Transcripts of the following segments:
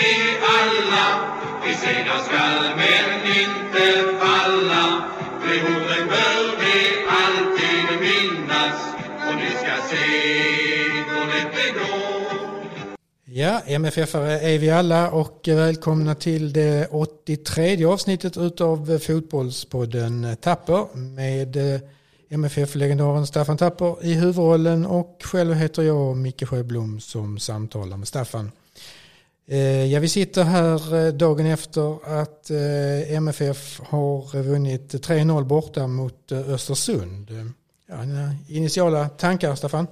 vi alla. Vi segrar skall men inte falla. De orden bör vi alltid minnas och ni ska se hur lätt det går. Ja, MFF-are är vi alla och välkomna till det 83 avsnittet utav Fotbollspodden Tapper med eh, MFF-legendaren Staffan Tapper i huvudrollen och själv heter jag Micke Sjöblom som samtalar med Staffan. Eh, ja, vi sitter här eh, dagen efter att MFF har vunnit 3-0 borta mot Östersund. Ja, initiala tankar, Staffan?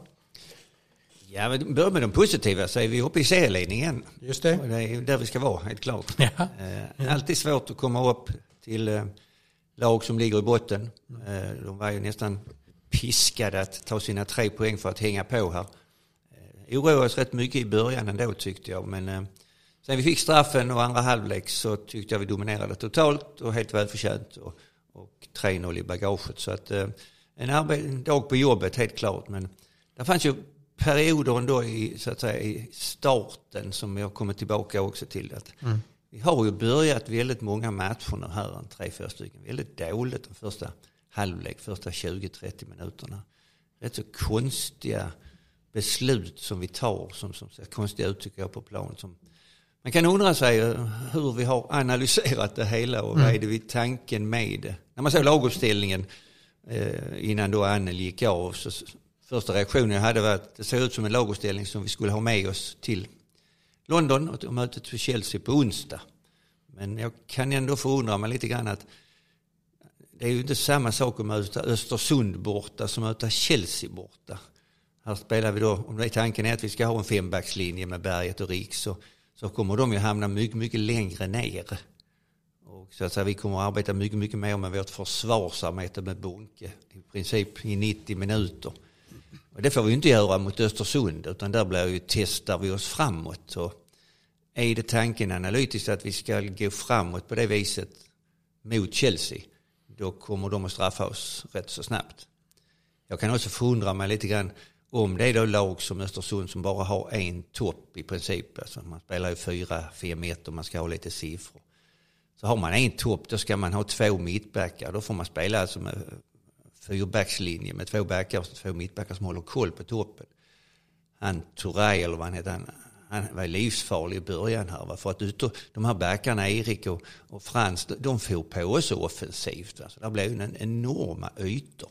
Ja, men börja med de positiva så är vi uppe i serieledningen. Just det. Och det är där vi ska vara, helt klart. Ja. Eh, alltid svårt att komma upp till eh, lag som ligger i botten. Eh, de var ju nästan piskade att ta sina tre poäng för att hänga på här. Eh, oroade oss rätt mycket i början ändå tyckte jag. Men eh, sen vi fick straffen och andra halvlek så tyckte jag vi dominerade totalt och helt välförtjänt. Och, och 3-0 i bagaget. Så att eh, en, en dag på jobbet helt klart. Men det fanns ju perioder ändå i, så att säga, i starten som jag kommer tillbaka också till. Att Vi har ju börjat väldigt många matcher nu här, en tre, fyra stycken, väldigt dåligt de första halvlek, första 20-30 minuterna. Rätt så konstiga beslut som vi tar, som, som ser konstiga ut tycker jag på plan. Som, man kan undra sig eh, hur vi har analyserat det hela och vad är det vi tanken med det. När man såg laguppställningen eh, innan då Annel gick av så första reaktionen jag hade var att det såg ut som en laguppställning som vi skulle ha med oss till London och mötet för Chelsea på onsdag. Men jag kan ändå förundra mig lite grann att det är ju inte samma sak att möta Östersund borta som att möta Chelsea borta. Här spelar vi då, om det är tanken är att vi ska ha en fembackslinje med Berget och Riks så, så kommer de ju hamna mycket, mycket längre ner. Och så att säga, vi kommer att arbeta mycket, mycket mer med vårt försvarsarbete med Bunke. I princip i 90 minuter. Och det får vi inte göra mot Östersund utan där blir ju, testar vi oss framåt. Och är det tanken analytiskt att vi ska gå framåt på det viset mot Chelsea då kommer de att straffa oss rätt så snabbt. Jag kan också förundra mig lite grann om det är då lag som Östersund som bara har en topp i princip. Alltså man spelar ju 4-5-1 och man ska ha lite siffror. Så har man en topp då ska man ha två mittbackar. Då får man spela alltså med fyrbackslinje med två backar och två mittbackar som håller koll på toppen. Han Turay, eller vad han heter, han, han var livsfarlig i början här. Va? För att ute, de här backarna, Erik och, och Frans, de, de får på oss offensivt. Va? Så det blev en enorma ytor.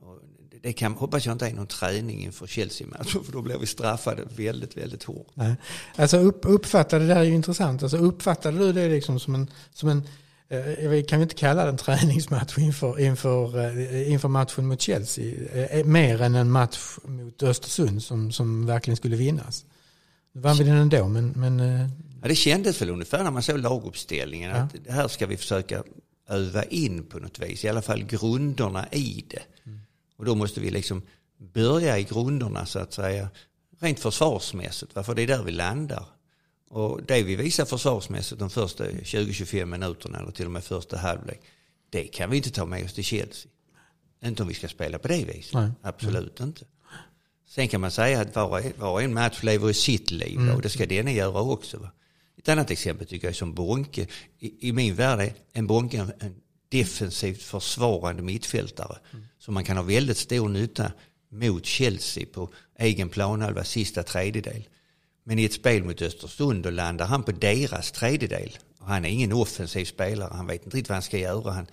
Och det kan, hoppas jag inte är någon träning inför Chelsea-matchen för då blir vi straffade väldigt, väldigt hårt. Nej. Alltså upp, uppfattade, det här är ju intressant, alltså uppfattade du det liksom som en, som en eh, vi kan ju inte kalla det en träningsmatch inför, inför, eh, inför matchen mot Chelsea. eh, Mer än en match mot Östersund som, som verkligen skulle vinnas. Nu vann vi den ändå, men, men Ja, det kändes väl ungefär när man såg laguppställningen Ja. att det här ska vi försöka öva in på något vis. I alla fall grunderna i det. Och då måste vi liksom börja i grunderna så att säga. Rent försvarsmässigt, va? för det är där vi landar. Och det vi visar försvarsmässigt de första 20-25 minuterna eller till och med första halvlek. Det kan vi inte ta med oss till Chelsea. Inte om vi ska spela på det viset. Nej. Absolut inte. Sen kan man säga att var var och en match lever i sitt liv Mm. och det ska denna göra också. Va? Ett annat exempel tycker jag är som Bonke. I, i min värld är en Bonke en defensivt försvarande mittfältare som man kan ha väldigt stor nytta mot Chelsea på egen planhalva sista tredjedel. Men i ett spel mot Östersund då landar han på deras tredjedel. Och han är ingen offensiv spelare, han vet inte riktigt vad han ska göra. Han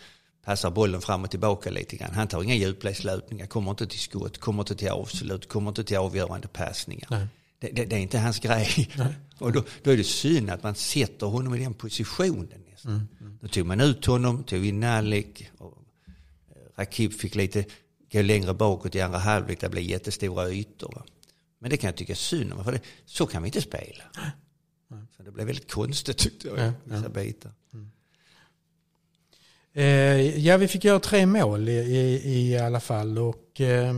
passar bollen fram och tillbaka lite grann. Han tar inga djupledslöpningar, kommer inte till skott, kommer inte till avslut, kommer inte till avgörande passningar. Det, det, det är inte hans grej. Och då, då är det synd att man sätter honom i den positionen. Nästan. Då tog man ut honom, tog in Nalik och eh, Rakip fick lite gå längre bakåt i andra halvlek. Det blev jättestora ytor. Va? Men det kan jag tycka synd om. För det, så kan vi inte spela. Så det blev väldigt konstigt tyckte jag. Ja, Vissa bitar. Eh, ja, vi fick göra tre mål i, i, i alla fall. Och, eh,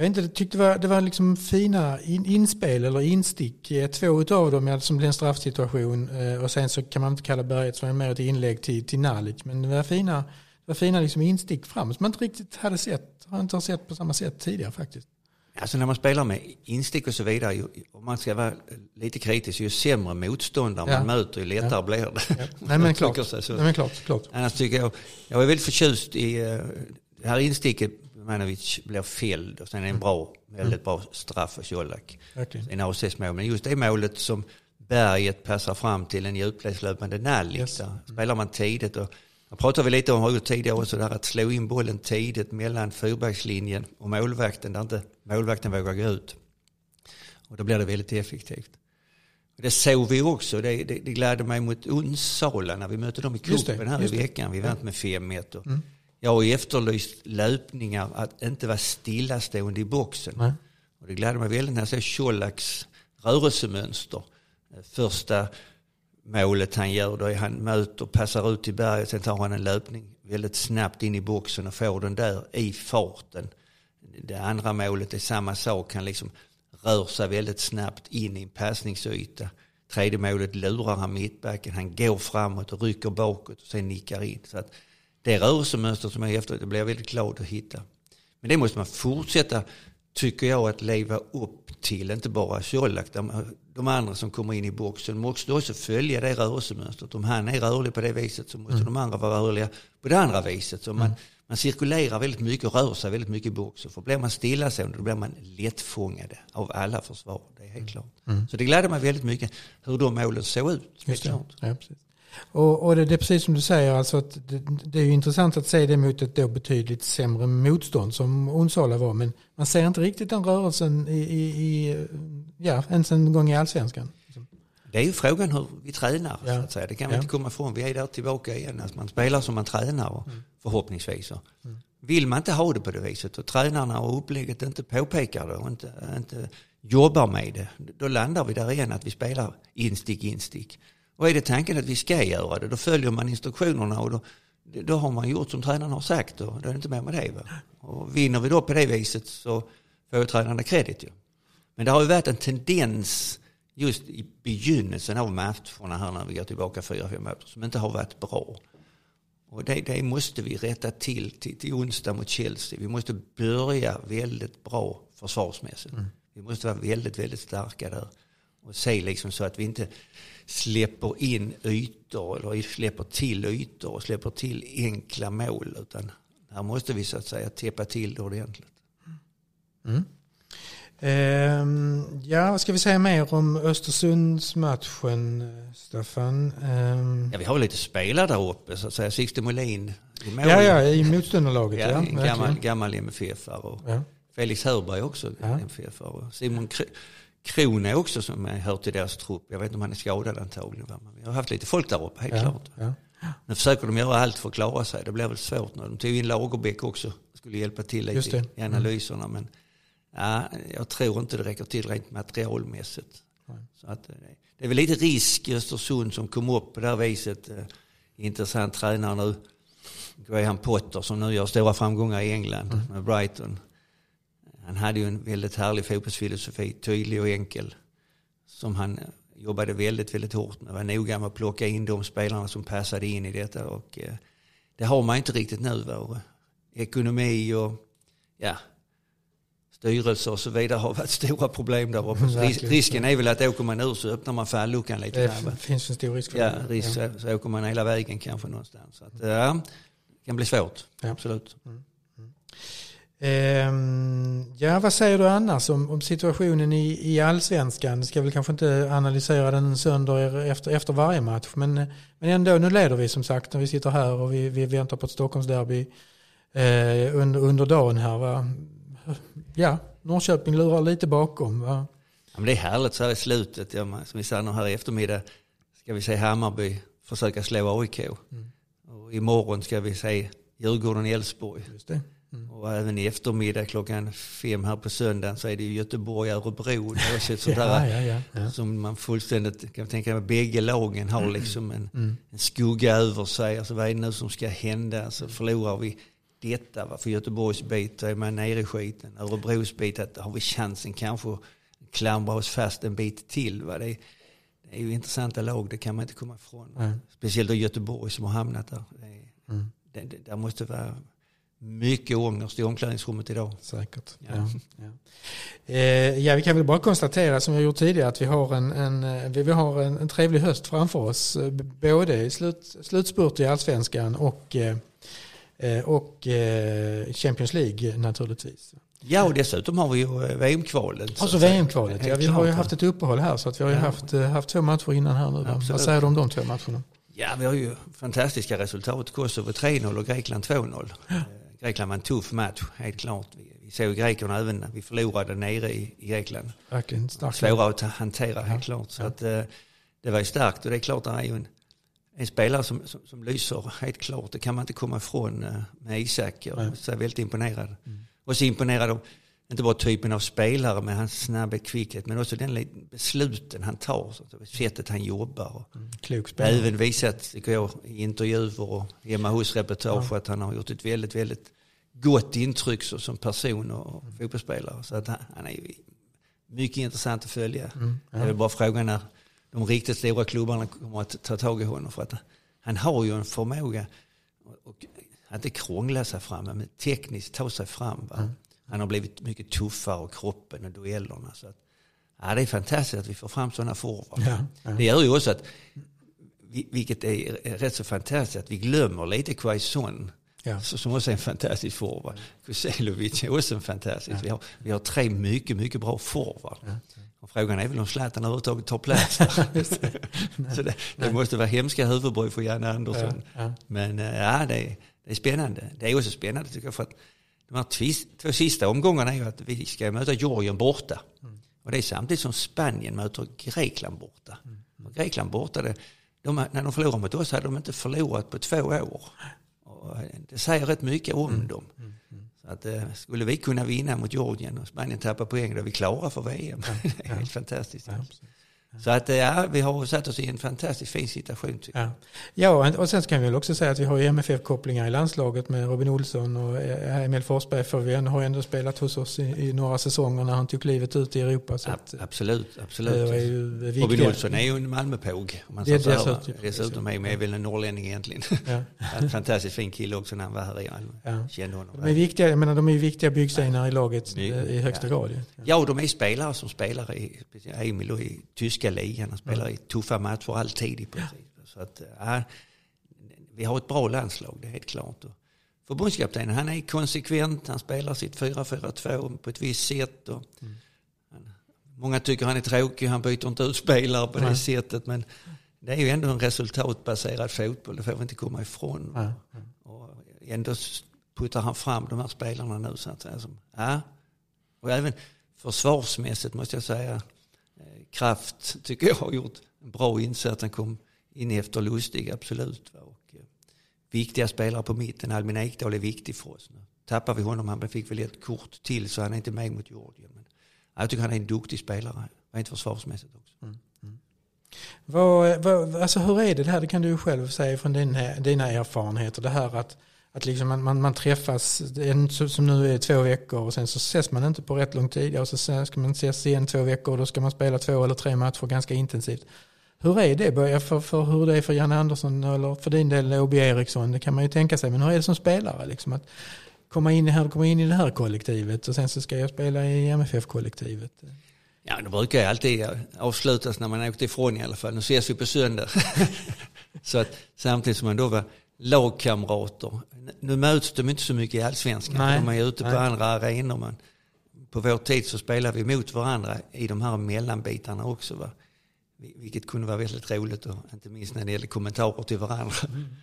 jag inte, tyckte det var, det var liksom fina in, inspel eller instick. Två av dem som blev en straffsituation. Eh, och sen så kan man inte kalla Berget som är mer ett inlägg till, till Nalic. Men det var fina, det var fina liksom instick fram som man inte riktigt hade sett. Har inte sett på samma sätt tidigare faktiskt. Alltså när man spelar med instick och så vidare, ju- om man ska vara lite kritisk, ju sämre motståndare Ja. man möter, ju lättare Ja. blir det. Ja. Nej men klart. Nej men klart, klart. Annars tycker jag, jag är väldigt förtjust i eh, det här insticket, Manovic blir fälld och sen är det en bra, väldigt bra straff för Colak. Verkligen. En ACS-mål, men just det målet som Berget passar fram till en djupledslöpande Nallik. Yes. Där spelar man tidigt och jag pratade vi lite om har gjort tidigare också, där att slå in bollen tidigt mellan fyrbackslinjen och målvakten där inte målvakten vågar gå ut. Och då blir det väldigt effektivt. Det såg vi också, det, det, det glädde mig mot Onsala när vi mötte dem i cupen här i veckan. Vi vann med 5-1. och Mm. Jag har efterlyst löpningar, att inte vara stillastående i boxen. Nej. Och det gläder mig väldigt när jag ser Colaks rörelsemönster. Första målet han gör, då är han möter, passar ut till berget, sen tar han en löpning väldigt snabbt in i boxen och får den där i farten. Det andra målet är samma sak, han liksom rör sig väldigt snabbt in i en passningsyta. Tredje målet lurar han mittbacken, han går framåt och rycker bakåt och sen nickar in. Så att det rörelsemönstret som är efter, det blir jag väldigt glad att hitta. Men det måste man fortsätta, tycker jag, att leva upp till. Inte bara Colak, de, de andra som kommer in i boxen måste också följa det rörelsemönstret. Om han är rörlig på det viset så måste de andra vara rörliga på det andra viset. Så man, man cirkulerar väldigt mycket och rör sig väldigt mycket i boxen. För blir man stillastående då blir man lättfångade av alla försvar. Det är helt klart. Så det gläder mig väldigt mycket hur de målen såg ut. Just det. Ja, precis. Och, och det, det är precis som du säger, alltså att det, det är ju intressant att se det mot ett då betydligt sämre motstånd som Onsala var. Men man ser inte riktigt den rörelsen i, i, i ja, ens en gång i allsvenskan. Det är ju frågan hur vi tränar. Ja. Så att säga. Det kan vi Ja. inte komma ifrån. Vi är där tillbaka igen. Alltså man spelar som man tränar och Mm. förhoppningsvis. Och Vill man inte ha det på det viset och tränarna och upplägget inte påpekar det och inte, inte jobbar med det. Då landar vi där igen att vi spelar instick, instick. Och är det tanken att vi ska göra det, då följer man instruktionerna och då, då har man gjort som tränaren har sagt och då är det inte mer med det. Va? Och vinner vi då på det viset så får ju tränarna kredit ju. Men det har ju varit en tendens just i begynnelsen av matcherna här när vi går tillbaka fyra, fem matcher som inte har varit bra. Och det, det måste vi rätta till, till till onsdag mot Chelsea. Vi måste börja väldigt bra försvarsmässigt. Vi måste vara väldigt, väldigt starka där. Och se liksom så att vi inte släpper in ytor eller släpper till ytor och släpper till enkla mål. Utan här måste vi så att säga täppa till det ordentligt. Ehm, ja, vad ska vi säga mer om Östersundsmatchen, eh, Staffan? Ehm, Ja, vi har väl lite spelare där uppe så att säga. Sixten Molin i mål. ja, ja, i motståndarlaget. Ja, Ja, en gammal, gammal MFF-are. Ja. Felix Hörberg också Ja. MFF-are. Simon Kr- Kron är också som är- hör till deras trupp. Jag vet inte om han är skadad antagligen. Men vi har haft lite folk där uppe, helt Ja, klart. ja. Nu försöker de göra allt för att klara sig. Det blir väl svårt nu. De tog in Lagerbäck också. Skulle hjälpa till lite det. i analyserna. Men ja, jag tror inte det räcker till rent materialmässigt. Så att, eh, det är väl lite risk i Östersund som kom upp på det här viset. Eh, Intressant tränare nu. Graham Potter som nu gör stora framgångar i England med Brighton. Han hade ju en väldigt härlig fotbollsfilosofi, tydlig och enkel. Som han jobbade väldigt, väldigt hårt med. Var noga med att plocka in de spelarna som passade in i detta. Och, eh, det har man inte riktigt nu. Va? Ekonomi och ja, styrelse och så vidare har varit stora problem där uppe. Ris- Verkligen. risken är väl att åker man ur så öppnar man falluckan lite Det f- finns en stor risk för Ja, det. risk, Så, så åker man hela vägen kanske någonstans. Så att, ja, det kan bli svårt, Ja. absolut. Ehm, ja, vad säger du annars om, om situationen i, i allsvenskan? Ska väl kanske inte analysera den sönder efter, efter varje match. Men, men ändå, nu leder vi som sagt när vi sitter här och vi, vi väntar på ett Stockholmsderby eh, under, under dagen här. Va? Ja, Norrköping lurar lite bakom. Va? Ja, men det är härligt så här i slutet. Ja, som vi sa nu här i eftermiddag ska vi se Hammarby försöka slå AIK. Och imorgon ska vi se Djurgården-Elfsborg. Just det. Och även i eftermiddag klockan fem här på söndagen så är det ju Göteborg-Örebro. Det är också ett sånt Ja, där ja, ja, ja. som man fullständigt kan tänka mig bägge lagen har liksom en, en skugga över sig. Alltså vad är det nu som ska hända? Så förlorar vi detta va? för Göteborgs bit är man nere i skiten. Örebros bit att har vi chansen kanske att klamra oss fast en bit till. Va? Det, är, det är ju intressanta lag, det kan man inte komma ifrån. Nej. Speciellt då Göteborg som har hamnat där. Det, är, Mm. det, det, där måste vara mycket ångest i omklädningsrummet idag. Säkert. Ja. Ja, ja. Eh, ja, vi kan väl bara konstatera som vi har gjort tidigare att vi har en, en, eh, vi har en, en trevlig höst framför oss. eh, Både i slut, slutspurt i allsvenskan och, eh, och eh, Champions League naturligtvis. Ja, och dessutom har vi ju VM-kvalet. Och så. VM-kvalet. Ja, vi har ju haft ett uppehåll här så att vi har ju haft, haft två matcher innan här nu. Absolut. Vad säger du om de två matcherna? Ja, vi har ju fantastiska resultat. Kosovo 3-0 och Grekland 2-0. Grekland var en tuff match, helt klart. Vi, vi såg grekerna även när vi förlorade nere i, i Grekland. Verkligen starkt. Svåra att hantera, helt Ja. klart. Så Ja. att, eh, det var ju starkt och det är klart, det är ju en, en spelare som, som, som lyser, helt klart. Det kan man inte komma ifrån eh, med Isak. Jag är väldigt imponerad. Mm. Och så imponerad av, inte bara typen av spelare med hans snabba kvickhet, men också den besluten han tar, sättet han jobbar. Och, Klok spelare. även visat, jag, i intervjuer och hemma hos reportage att han har gjort ett väldigt, väldigt gott intryck så, som person och Mm. fotbollsspelare. Så att han, han är mycket intressant att följa. Mm, Det är bara frågan när de riktigt stora klubbarna kommer att ta tag i honom. För att han har ju en förmåga att inte krångla sig fram, men tekniskt ta sig fram. Va? Mm. Han har blivit mycket tuffare och kroppen och duellerna. Så att, ja, det är fantastiskt att vi får fram sådana forwards. Ja, ja. Det gör ju också att, vi- vilket är rätt så fantastiskt, att vi glömmer lite Quaison. Ja. Som också är en fantastisk forward. Kuselovic är också en fantastisk. Vi, har, vi har tre mycket, mycket bra forward. Och frågan är väl om Zlatan överhuvudtaget tar plats. Så det, det måste vara hemska huvudbry för Janne Andersson. Men eh, ja, det det är spännande. Det är också spännande tycker jag för att de här tvist, två sista omgångarna är ju att vi ska möta Georgien borta. Och det är samtidigt som Spanien möter Grekland borta. Och Grekland borta, det, de, när de förlorar mot oss hade de inte förlorat på två år. Och eh, det säger rätt mycket om dem. Så att, eh, skulle vi kunna vinna mot Georgien och Spanien tappa poäng, då är vi klara för VM. det är helt fantastiskt. Så att, eh, ja, vi har satt oss i en fantastiskt fin situation. Jag. Ja. ja, och sen kan vi väl också säga att vi har MFF-kopplingar i landslaget med Robin Olsson och eh, Emil Forsberg. För vi har ändå spelat hos oss i, i några säsonger när han tog livet ut i Europa. Så att, Ja, absolut, absolut. Robin Olsson är ju en Malmöpåg. Om man Det är säger så dessutom- är är väl en norrlänning egentligen. Ja. En fantastiskt fin kille också när han var här i Malmö. Ja. Kände honom. De är viktiga, jag menar, de är viktiga byggstenar i laget eh, i högsta Ja. grad. Ja, och de är spelare som spelar i, Emil och i tyska ligan. Han spelar i tuffa matcher alltid i princip. Så att, ja, vi har ett bra landslag, det är helt klart. Förbundskaptenen, han är konsekvent, han spelar sitt 4-4-2 på ett visst sätt. Och han, många tycker han är tråkig, han byter inte ut spelare på det Nej. sättet. Men det är ju ändå en resultatbaserad fotboll, det får vi inte komma ifrån. Ja. Och ändå puttar han fram de här spelarna nu så att säga. Som, ja. Och även försvarsmässigt måste jag säga, eh, Kraft tycker jag har gjort en bra insats. Han kom in efter Lustig, absolut. Och, eh, viktiga spelare på mitten, Albin Ekdal är viktig för oss. Nu tappar vi honom, han fick väl ett kort till så han är inte med mot Georgien. Men jag tycker han är en duktig spelare, rent försvarsmässigt också. Mm, mm. Vad, eh, vad, alltså hur är det, det här? Det kan du själv säga från dina, eh, dina erfarenheter. Det här att, att liksom man, man, man träffas, en, som nu är två veckor och sen så ses man inte på rätt lång tid. Och så sen ska man ses igen två veckor och då ska man spela två eller tre matcher ganska intensivt. Hur är det för, för hur det är för Janne Andersson eller för din del Åby Eriksson? Det kan man ju tänka sig. Men hur är det som spelare? Liksom att komma in, i här, komma in i det här kollektivet och sen så ska jag spela i MFF-kollektivet. Ja, det brukar ju alltid avslutas när man åkt ifrån i alla fall. Nu ses vi på söndag. så att samtidigt som man då var lagkamrater. Nu möts de inte så mycket i allsvenskan. Nej, De är ute på nej. andra arenor. Men på vår tid så spelar vi mot varandra i de här mellanbitarna också. Va? Vilket kunde vara väldigt roligt. Och inte minst när det gäller kommentarer till varandra.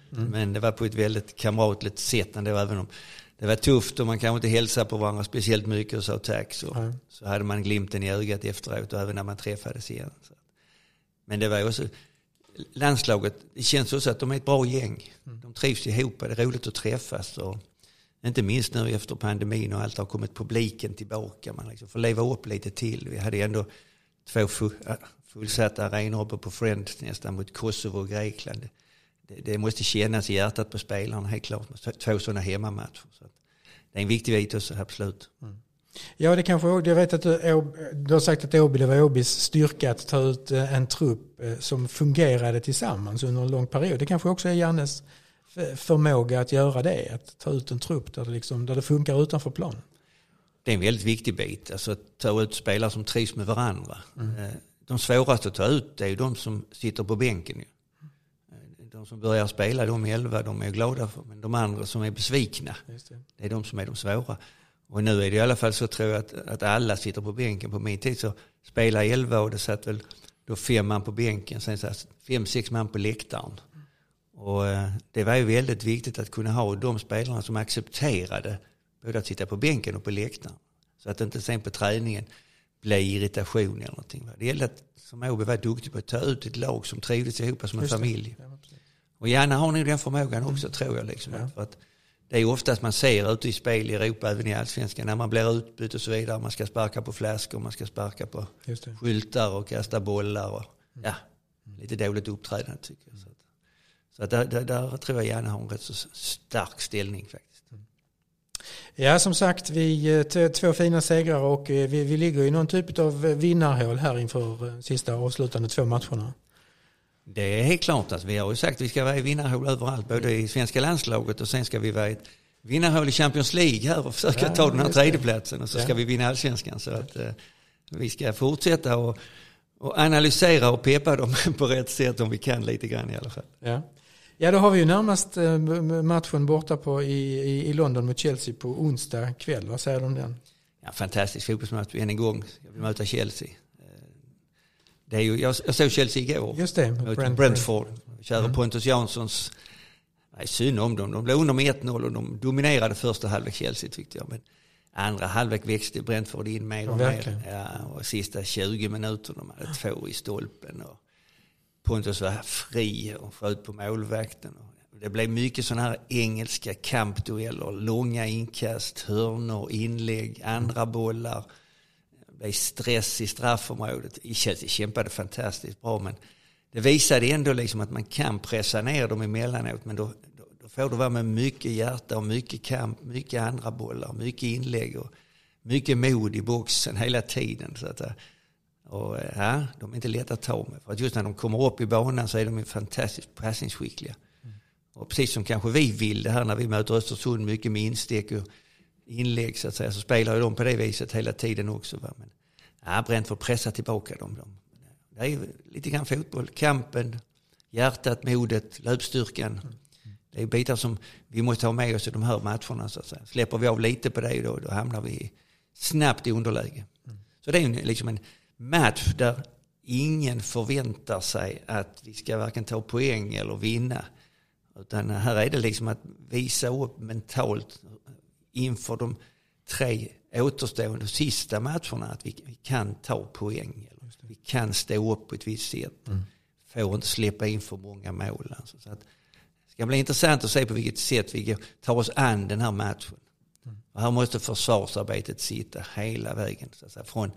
Men det var på ett väldigt kamratligt sätt ändå. Även om det var tufft och man kanske inte hälsade på varandra speciellt mycket och sa tack. Så, Nej. så hade man glimten i ögat efteråt och även när man träffades igen. Men det var också, landslaget, det känns också att de är ett bra gäng. De trivs ihop, det är roligt att träffas. Och inte minst nu efter pandemin och allt har kommit publiken tillbaka. Man liksom får leva upp lite till. Vi hade ändå två äh, fullsatta arenor uppe på Friend nästan mot Kosovo och Grekland. Det, det måste kännas i hjärtat på spelarna helt klart. Två sådana hemmamatcher. Så det är en viktig bit också, absolut. Ja, det kanske, jag vet att du, du har sagt att Åby, det var Åbys styrka att ta ut eh, en trupp eh, som fungerade tillsammans under en lång period. Det kanske också är Jannes förmåga att göra det? Att ta ut en trupp där det, liksom, där det funkar utanför planen? Det är en väldigt viktig bit. Alltså att ta ut spelare som trivs med varandra. Mm. De svåraste att ta ut är de som sitter på bänken. De som börjar spela, de elva, de är glada för. Men de andra som är besvikna, det. det. är de som är de svåra. Och nu är det i alla fall så tror jag att, att alla sitter på bänken. På min tid så spelade elva och det satt väl då fem man på bänken, sen satt fem, sex man på läktaren. Och eh, det var ju väldigt viktigt att kunna ha de spelarna som accepterade både att sitta på bänken och på läktaren. Så att det inte sen på träningen blev irritation eller någonting. Det gällde att som Åby var duktig på att ta ut ett lag som trivdes ihop som en familj. Ja, och gärna har nog den förmågan också mm. tror jag. Liksom, ja. att det är oftast man ser ute i spel i Europa, även i allsvenskan, när man blir utbytt och så vidare. Man ska sparka på flaskor, man ska sparka på skyltar och kasta bollar. Och, ja, lite dåligt uppträdande tycker jag. Så, att, så att där, där, där, tror jag gärna har en rätt så stark ställning faktiskt. Ja, som sagt, vi eh, två fina segrar och eh, vi, vi ligger i någon typ av vinnarhål här inför eh, sista avslutande två matcherna. Det är helt klart att vi har ju sagt att vi ska vara i vinnarhål överallt, både i svenska landslaget och sen ska vi vara i ett vinnarhål i Champions League här och försöka ja, ta den här tredjeplatsen och så ska vi vinna allsvenskan. Så att eh, vi ska fortsätta och, och analysera och peppa dem på rätt sätt om vi kan lite grann i alla fall. Ja. Ja, då har vi ju närmast eh, matchen borta på i, i, London mot Chelsea på onsdag kväll. Vad säger du om den? Ja, fantastisk fotbollsmatch än en gång. Jag vill möta Chelsea. Det är ju, jag, jag såg Chelsea igår. Just det, Brentford. Brentford. Kära mm. Pontus Janssons, nej synd om dem. De blev under med 1-0 och de dominerade första halvlek Chelsea tyckte jag. Men andra halvlek växte Brentford in mer och mer. Ja, och sista 20 minuterna, de hade två i stolpen. Och Pontus var fri och sköt på målvakten. Det blev mycket sådana här engelska kampdueller, långa inkast, hörnor, inlägg, andra bollar blev stress i straffområdet. Chelsea kämpade fantastiskt bra men det visade ändå liksom att man kan pressa ner dem emellanåt men då, då, då får det vara med mycket hjärta och mycket kamp, mycket andra bollar, mycket inlägg och mycket mod i boxen hela tiden. Så att, och ja, de är inte lätta att ta med. För att just när de kommer upp i banan så är de fantastiskt passningsskickliga. Mm. Och precis som kanske vi vill det här när vi möter Östersund mycket med instick och inlägg så att säga, så spelar ju de på det viset hela tiden också. Va? Men ja, Brentford pressar tillbaka dem. De, det är lite grann fotboll, kampen, hjärtat, modet, löpstyrkan. Det är bitar som vi måste ha med oss i de här matcherna. Så att säga. Släpper vi av lite på det då, då hamnar vi snabbt i underläge. Så det är liksom en match där ingen förväntar sig att vi ska varken ta poäng eller vinna. Utan här är det liksom att visa upp mentalt inför de tre återstående sista matcherna att vi, vi kan ta poäng. Vi kan stå upp på ett visst sätt. Mm. Får inte släppa in för många mål. Alltså. Så att, det ska bli intressant att se på vilket sätt vi tar oss an den här matchen. Mm. Och här måste försvarsarbetet sitta hela vägen. Så att säga, från,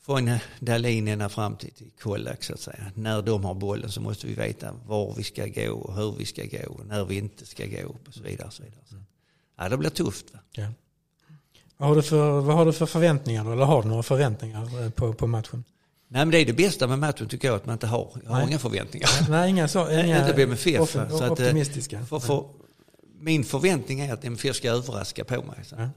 från där linjerna fram till, till Kollak så att säga. När de har bollen så måste vi veta var vi ska gå och hur vi ska gå och när vi inte ska gå och så vidare. Och så vidare. Mm. Ja, det blir tufft. Ja. Vad, har du för, vad har du för förväntningar eller har du några förväntningar eh, på, på matchen? Nej men det är det bästa med matchen tycker jag att man inte har. Jag har Nej. inga förväntningar. Nej, inga så. Inga inte MFF. så att, optimistiska. För, för, min förväntning är att MFF ska överraska på mig. Så. Mm.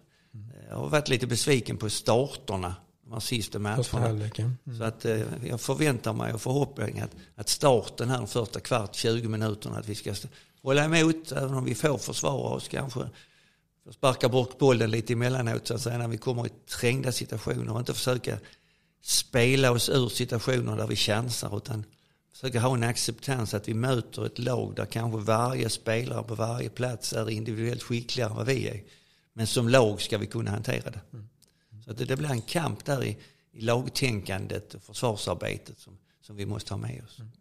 Jag har varit lite besviken på starterna de sista matcherna. Mm. Så att eh, jag förväntar mig och förhoppning att, att starten här de första kvart, 20 minuterna, att vi ska hålla emot även om vi får försvara oss kanske för sparka bort bollen lite emellanåt så att säga när vi kommer i trängda situationer och inte försöka spela oss ur situationer där vi chansar utan försöka ha en acceptans att vi möter ett lag där kanske varje spelare på varje plats är individuellt skickligare än vad vi är. Men som lag ska vi kunna hantera det. Mm. Så det, det, blir en kamp där i, i lagtänkandet och försvarsarbetet som, som vi måste ha med oss. Mm.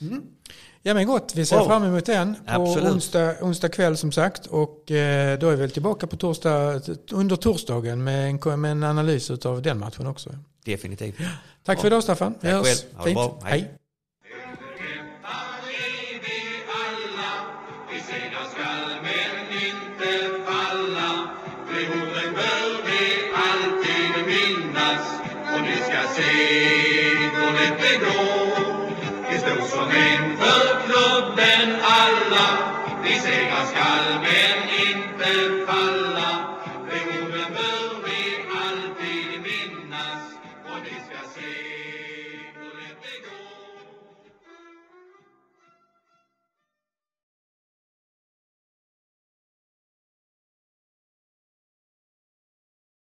Mm. Ja men gott, vi ser oh. fram emot den på onsdag, onsdag kväll som sagt. Och eh, då är vi väl tillbaka på torsdag, under torsdagen med en, med en analys av den matchen också. Definitivt. Tack oh. för idag Staffan. Vi hörs. Fint. Hej. Hej. se Vi segrar